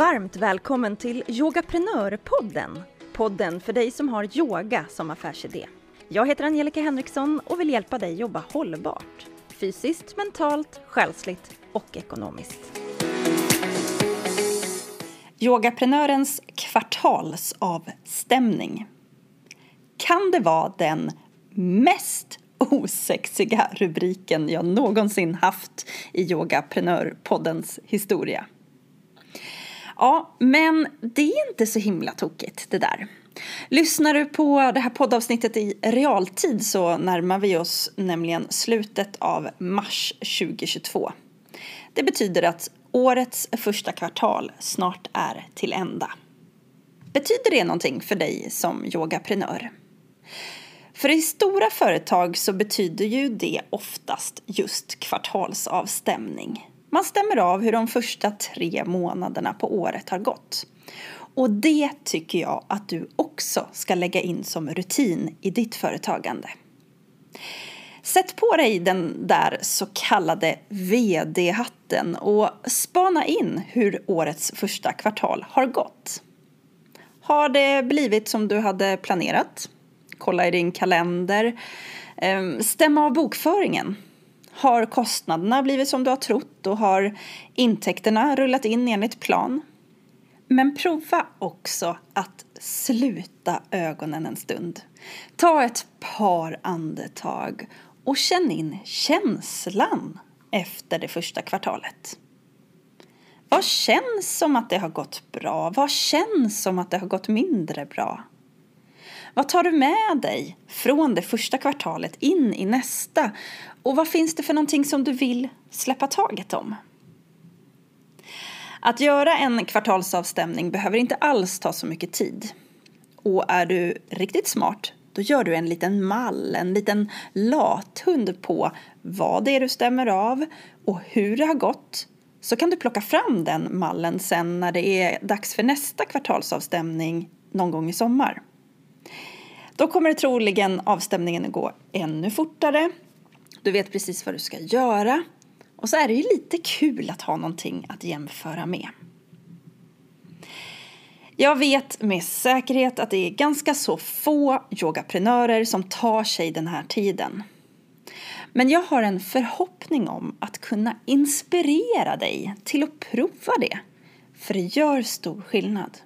Varmt välkommen till Yogaprenörpodden. Podden för dig som har yoga som affärsidé. Jag heter Angelica Henriksson och vill hjälpa dig jobba hållbart. Fysiskt, mentalt, själsligt och ekonomiskt. Yogaprenörens kvartalsavstämning. Kan det vara den mest osexiga rubriken jag någonsin haft i Yogaprenörpoddens historia? Ja, men det är inte så himla tokigt det där. Lyssnar du på det här poddavsnittet i realtid så närmar vi oss nämligen slutet av mars 2022. Det betyder att årets första kvartal snart är till ända. Betyder det någonting för dig som yogaprenör? För i stora företag så betyder ju det oftast just kvartalsavstämning. Man stämmer av hur de första tre månaderna på året har gått. Och det tycker jag att du också ska lägga in som rutin i ditt företagande. Sätt på dig den där så kallade VD-hatten och spana in hur årets första kvartal har gått. Har det blivit som du hade planerat? Kolla i din kalender. Ehm, Stäm av bokföringen. Har kostnaderna blivit som du har trott och har intäkterna rullat in enligt plan? Men prova också att sluta ögonen en stund. Ta ett par andetag och känn in känslan efter det första kvartalet. Vad känns som att det har gått bra? Vad känns som att det har gått mindre bra? Vad tar du med dig från det första kvartalet in i nästa? Och vad finns det för någonting som du vill släppa taget om? Att göra en kvartalsavstämning behöver inte alls ta så mycket tid. Och är du riktigt smart, då gör du en liten mall, en liten lathund på vad det är du stämmer av och hur det har gått. Så kan du plocka fram den mallen sen när det är dags för nästa kvartalsavstämning någon gång i sommar. Då kommer det troligen avstämningen att gå ännu fortare. Du vet precis vad du ska göra. Och så är det ju lite kul att ha någonting att jämföra med. Jag vet med säkerhet att det är ganska så få yogaprenörer som tar sig den här tiden. Men jag har en förhoppning om att kunna inspirera dig till att prova det. För det gör stor skillnad.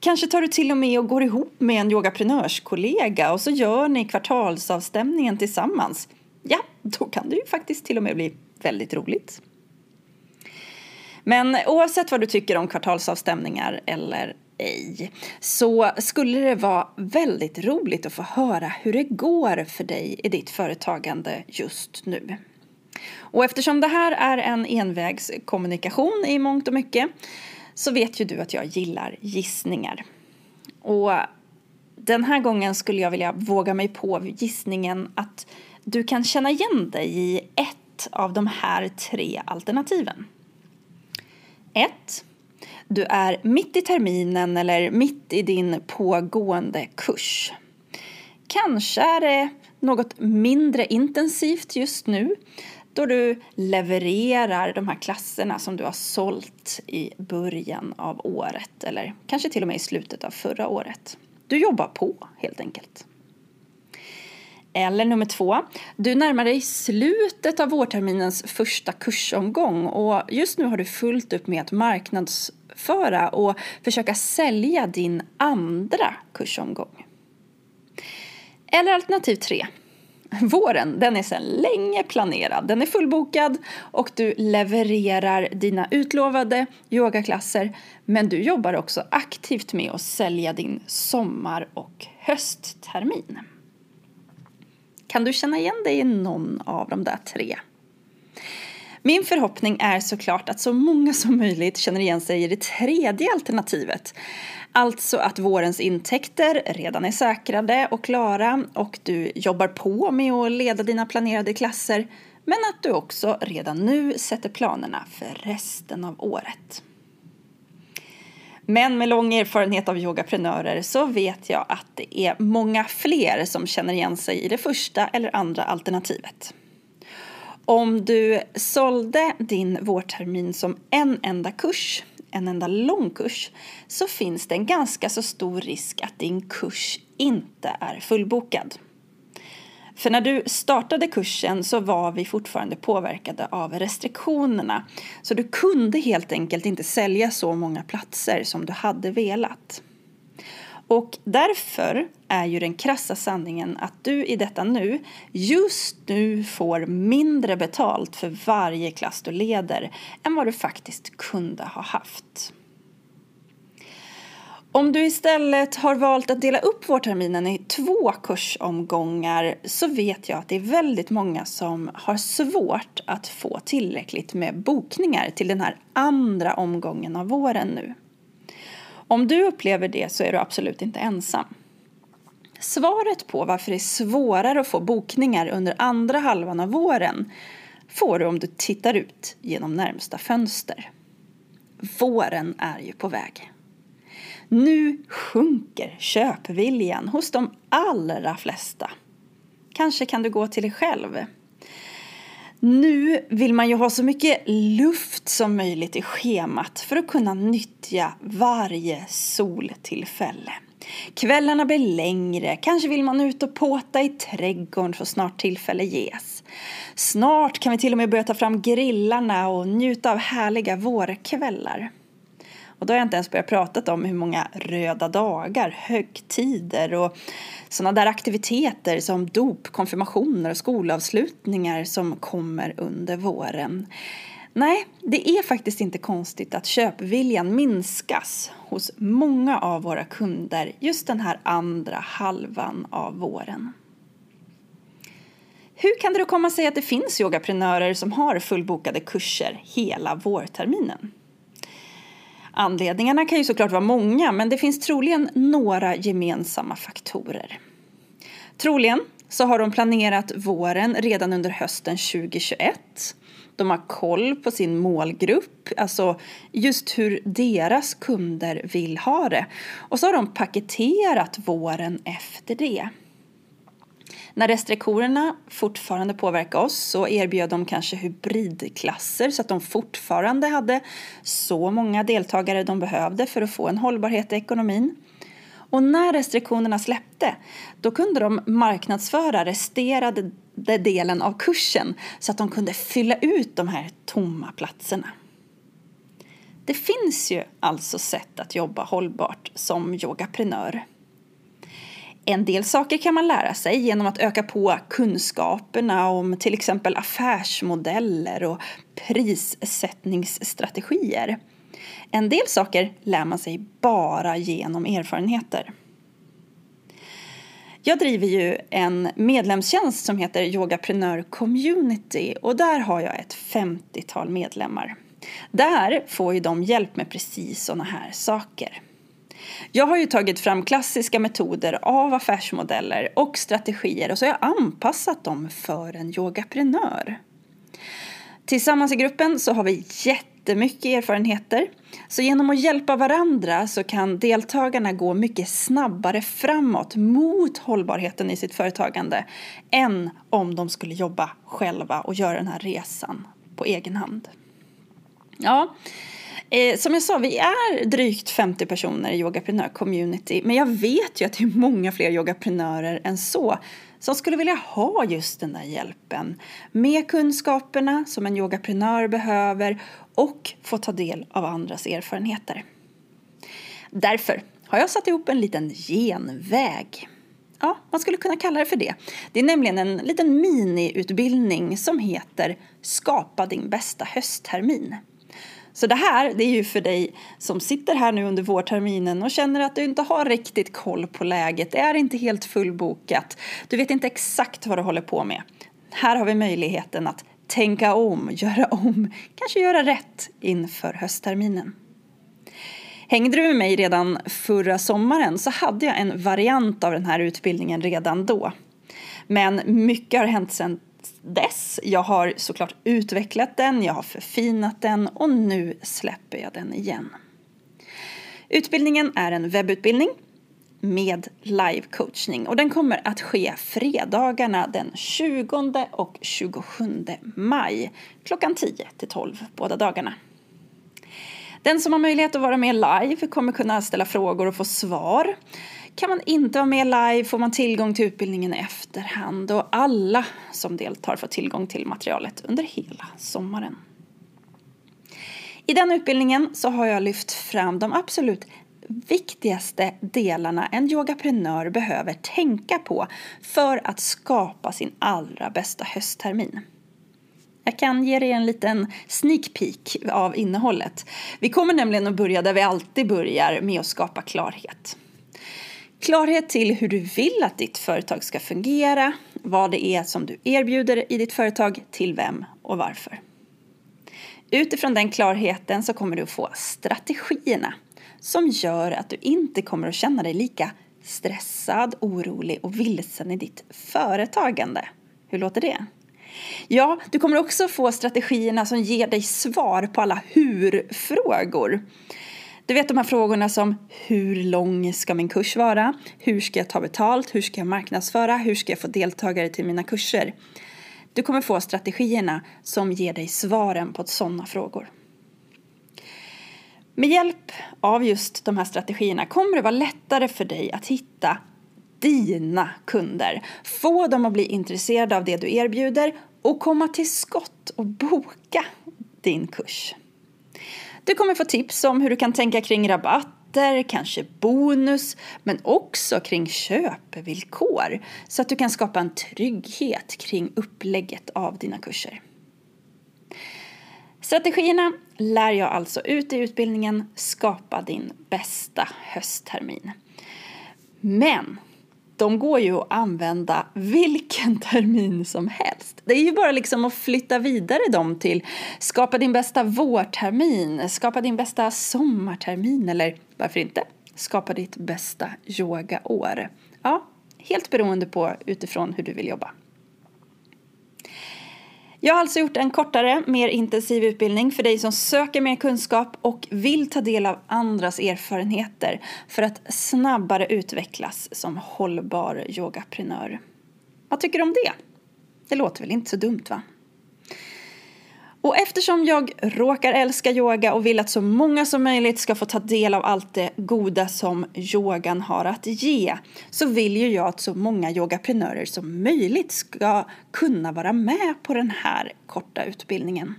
Kanske tar du till och med och går ihop med en yogaprenörskollega och så gör ni kvartalsavstämningen tillsammans. Ja, då kan det ju faktiskt till och med bli väldigt roligt. Men oavsett vad du tycker om kvartalsavstämningar eller ej så skulle det vara väldigt roligt att få höra hur det går för dig i ditt företagande just nu. Och eftersom det här är en envägskommunikation i mångt och mycket så vet ju du att jag gillar gissningar. Och den här gången skulle jag vilja våga mig på gissningen att du kan känna igen dig i ett av de här tre alternativen. 1. Du är mitt i terminen eller mitt i din pågående kurs. Kanske är det något mindre intensivt just nu då du levererar de här klasserna som du har sålt i början av året eller kanske till och med i slutet av förra året. Du jobbar på helt enkelt. Eller nummer två, du närmar dig slutet av vårterminens första kursomgång och just nu har du fullt upp med att marknadsföra och försöka sälja din andra kursomgång. Eller alternativ tre, Våren, den är sedan länge planerad. Den är fullbokad och du levererar dina utlovade yogaklasser. Men du jobbar också aktivt med att sälja din sommar och hösttermin. Kan du känna igen dig i någon av de där tre? Min förhoppning är såklart att så många som möjligt känner igen sig i det tredje alternativet. Alltså att vårens intäkter redan är säkrade och klara och du jobbar på med att leda dina planerade klasser men att du också redan nu sätter planerna för resten av året. Men med lång erfarenhet av yogaprenörer så vet jag att det är många fler som känner igen sig i det första eller andra alternativet. Om du sålde din vårtermin som en enda kurs en enda lång kurs så finns det en ganska så stor risk att din kurs inte är fullbokad. För när du startade kursen så var vi fortfarande påverkade av restriktionerna. Så du kunde helt enkelt inte sälja så många platser som du hade velat. Och därför är ju den krassa sanningen att du i detta nu just nu får mindre betalt för varje klass du leder än vad du faktiskt kunde ha haft. Om du istället har valt att dela upp vårterminen i två kursomgångar så vet jag att det är väldigt många som har svårt att få tillräckligt med bokningar till den här andra omgången av våren nu. Om du upplever det så är du absolut inte ensam. Svaret på varför det är svårare att få bokningar under andra halvan av våren får du om du tittar ut genom närmsta fönster. Våren är ju på väg. Nu sjunker köpviljan hos de allra flesta. Kanske kan du gå till dig själv. Nu vill man ju ha så mycket luft som möjligt i schemat för att kunna nyttja varje soltillfälle. Kvällarna blir längre, kanske vill man ut och påta i trädgården så snart tillfälle ges. Snart kan vi till och med börja ta fram grillarna och njuta av härliga vårkvällar. Och då har jag inte ens börjat prata om hur många röda dagar, högtider och sådana där aktiviteter som dop, konfirmationer och skolavslutningar som kommer under våren. Nej, det är faktiskt inte konstigt att köpviljan minskas hos många av våra kunder just den här andra halvan av våren. Hur kan det då komma sig att det finns yogaprenörer som har fullbokade kurser hela vårterminen? Anledningarna kan ju såklart vara många men det finns troligen några gemensamma faktorer. Troligen så har de planerat våren redan under hösten 2021. De har koll på sin målgrupp, alltså just hur deras kunder vill ha det. Och så har de paketerat våren efter det. När restriktionerna fortfarande påverkade oss så erbjöd de kanske hybridklasser så att de fortfarande hade så många deltagare de behövde för att få en hållbarhet i ekonomin. Och när restriktionerna släppte då kunde de marknadsföra resterande delen av kursen så att de kunde fylla ut de här tomma platserna. Det finns ju alltså sätt att jobba hållbart som yogaprenör. En del saker kan man lära sig genom att öka på kunskaperna om till exempel affärsmodeller och prissättningsstrategier. En del saker lär man sig bara genom erfarenheter. Jag driver ju en medlemstjänst som heter Yogaprenör Community och där har jag ett 50-tal medlemmar. Där får ju de hjälp med precis sådana här saker. Jag har ju tagit fram klassiska metoder av affärsmodeller och strategier och så har jag anpassat dem för en yogaprenör. Tillsammans i gruppen så har vi jättemycket erfarenheter. Så genom att hjälpa varandra så kan deltagarna gå mycket snabbare framåt mot hållbarheten i sitt företagande än om de skulle jobba själva och göra den här resan på egen hand. Ja, Eh, som jag sa, vi är drygt 50 personer i Yogaprenör Community men jag vet ju att det är många fler yogaprenörer än så som skulle vilja ha just den där hjälpen med kunskaperna som en yogaprenör behöver och få ta del av andras erfarenheter. Därför har jag satt ihop en liten genväg. Ja, man skulle kunna kalla det för det. Det är nämligen en liten miniutbildning som heter Skapa din bästa hösttermin. Så det här det är ju för dig som sitter här nu under vårterminen och känner att du inte har riktigt koll på läget. Det är inte helt fullbokat. Du vet inte exakt vad du håller på med. Här har vi möjligheten att tänka om, göra om, kanske göra rätt inför höstterminen. Hängde du med mig redan förra sommaren så hade jag en variant av den här utbildningen redan då. Men mycket har hänt sedan dess. Jag har såklart utvecklat den, jag har förfinat den och nu släpper jag den igen. Utbildningen är en webbutbildning med live-coachning och den kommer att ske fredagarna den 20 och 27 maj klockan 10 till 12 båda dagarna. Den som har möjlighet att vara med live kommer kunna ställa frågor och få svar. Kan man inte vara med live får man tillgång till utbildningen i efterhand och alla som deltar får tillgång till materialet under hela sommaren. I den utbildningen så har jag lyft fram de absolut viktigaste delarna en yogaprenör behöver tänka på för att skapa sin allra bästa hösttermin. Jag kan ge dig en liten sneak peek av innehållet. Vi kommer nämligen att börja där vi alltid börjar med att skapa klarhet. Klarhet till hur du vill att ditt företag ska fungera, vad det är som du erbjuder i ditt företag, till vem och varför. Utifrån den klarheten så kommer du att få strategierna som gör att du inte kommer att känna dig lika stressad, orolig och vilsen i ditt företagande. Hur låter det? Ja, du kommer också få strategierna som ger dig svar på alla hur-frågor. Du vet de här frågorna som hur lång ska min kurs vara? Hur ska jag ta betalt? Hur ska jag marknadsföra? Hur ska jag få deltagare till mina kurser? Du kommer få strategierna som ger dig svaren på sådana frågor. Med hjälp av just de här strategierna kommer det vara lättare för dig att hitta dina kunder. Få dem att bli intresserade av det du erbjuder och komma till skott och boka din kurs. Du kommer få tips om hur du kan tänka kring rabatter, kanske bonus, men också kring köpvillkor så att du kan skapa en trygghet kring upplägget av dina kurser. Strategierna lär jag alltså ut i utbildningen Skapa din bästa hösttermin. Men de går ju att använda vilken termin som helst. Det är ju bara liksom att flytta vidare dem till skapa din bästa vårtermin, skapa din bästa sommartermin eller varför inte skapa ditt bästa yogaår. Ja, helt beroende på utifrån hur du vill jobba. Jag har alltså gjort en kortare, mer intensiv utbildning för dig som söker mer kunskap och vill ta del av andras erfarenheter för att snabbare utvecklas som hållbar yogaprenör. Vad tycker du om det? Det låter väl inte så dumt va? Och eftersom jag råkar älska yoga och vill att så många som möjligt ska få ta del av allt det goda som yogan har att ge så vill ju jag att så många yogaprenörer som möjligt ska kunna vara med på den här korta utbildningen.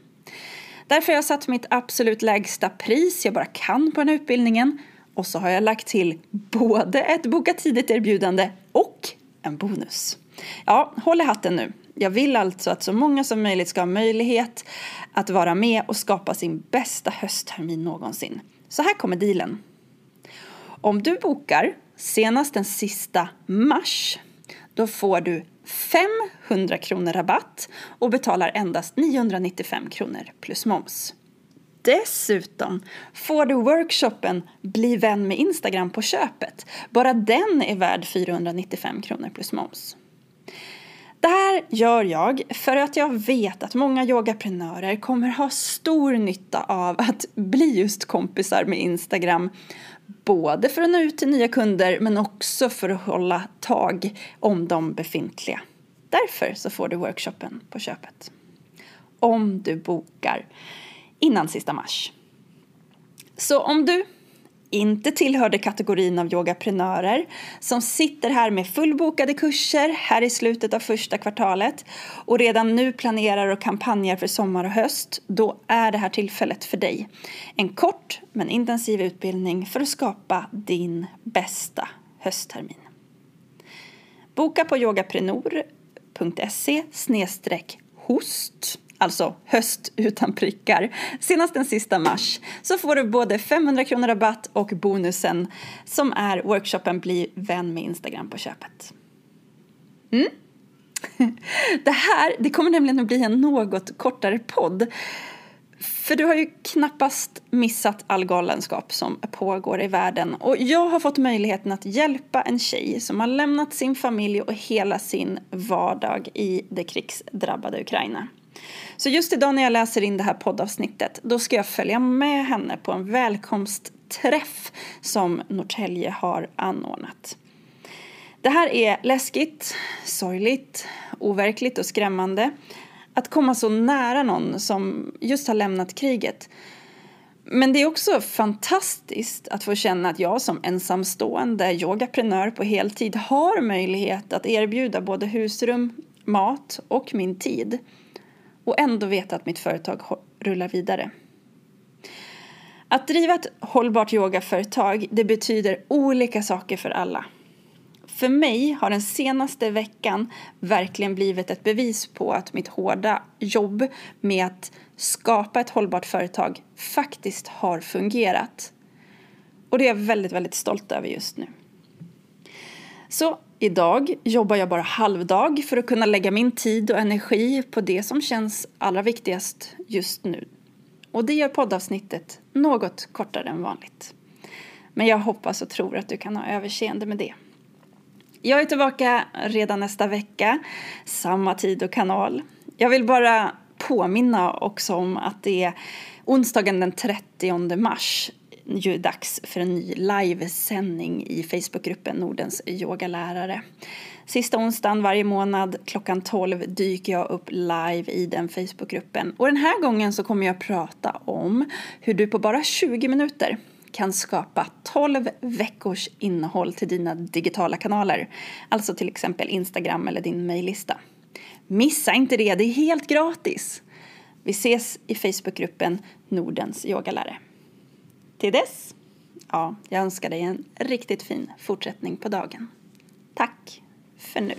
Därför har jag satt mitt absolut lägsta pris jag bara kan på den här utbildningen och så har jag lagt till både ett boka tidigt erbjudande och en bonus. Ja, håll i hatten nu. Jag vill alltså att så många som möjligt ska ha möjlighet att vara med och skapa sin bästa hösttermin någonsin. Så här kommer dealen. Om du bokar senast den sista mars då får du 500 kronor rabatt och betalar endast 995 kronor plus moms. Dessutom får du workshopen Bli vän med Instagram på köpet. Bara den är värd 495 kronor plus moms. Det här gör jag för att jag vet att många yogaprenörer kommer ha stor nytta av att bli just kompisar med Instagram. Både för att nå ut till nya kunder men också för att hålla tag om de befintliga. Därför så får du workshopen på köpet. Om du bokar innan sista mars. Så om du inte tillhörde kategorin av yogaprenörer som sitter här med fullbokade kurser här i slutet av första kvartalet och redan nu planerar och kampanjer för sommar och höst, då är det här tillfället för dig. En kort men intensiv utbildning för att skapa din bästa hösttermin. Boka på yogaprenor.se host alltså höst utan prickar, senast den sista mars så får du både 500 kronor rabatt och bonusen som är workshopen Bli vän med Instagram på köpet. Mm. Det här det kommer nämligen att bli en något kortare podd. För du har ju knappast missat all galenskap som pågår i världen och jag har fått möjligheten att hjälpa en tjej som har lämnat sin familj och hela sin vardag i det krigsdrabbade Ukraina. Så just idag när jag läser in det här poddavsnittet då ska jag följa med henne på en välkomstträff som Norrtälje har anordnat. Det här är läskigt, sorgligt, overkligt och skrämmande att komma så nära någon som just har lämnat kriget. Men det är också fantastiskt att få känna att jag som ensamstående yogaprenör på heltid har möjlighet att erbjuda både husrum, mat och min tid och ändå veta att mitt företag rullar vidare. Att driva ett hållbart yogaföretag det betyder olika saker för alla. För mig har den senaste veckan verkligen blivit ett bevis på att mitt hårda jobb med att skapa ett hållbart företag faktiskt har fungerat. Och det är jag väldigt, väldigt stolt över just nu. Så idag jobbar jag bara halvdag för att kunna lägga min tid och energi på det som känns allra viktigast just nu. Och det gör poddavsnittet något kortare än vanligt. Men jag hoppas och tror att du kan ha överseende med det. Jag är tillbaka redan nästa vecka, samma tid och kanal. Jag vill bara påminna också om att det är onsdagen den 30 mars ju dags för en ny livesändning i Facebookgruppen Nordens yogalärare. Sista onsdagen varje månad klockan 12 dyker jag upp live i den Facebookgruppen. Och den här gången så kommer jag prata om hur du på bara 20 minuter kan skapa 12 veckors innehåll till dina digitala kanaler. Alltså till exempel Instagram eller din mejllista. Missa inte det, det är helt gratis. Vi ses i Facebookgruppen Nordens yogalärare. Till dess, ja, jag önskar dig en riktigt fin fortsättning på dagen. Tack för nu.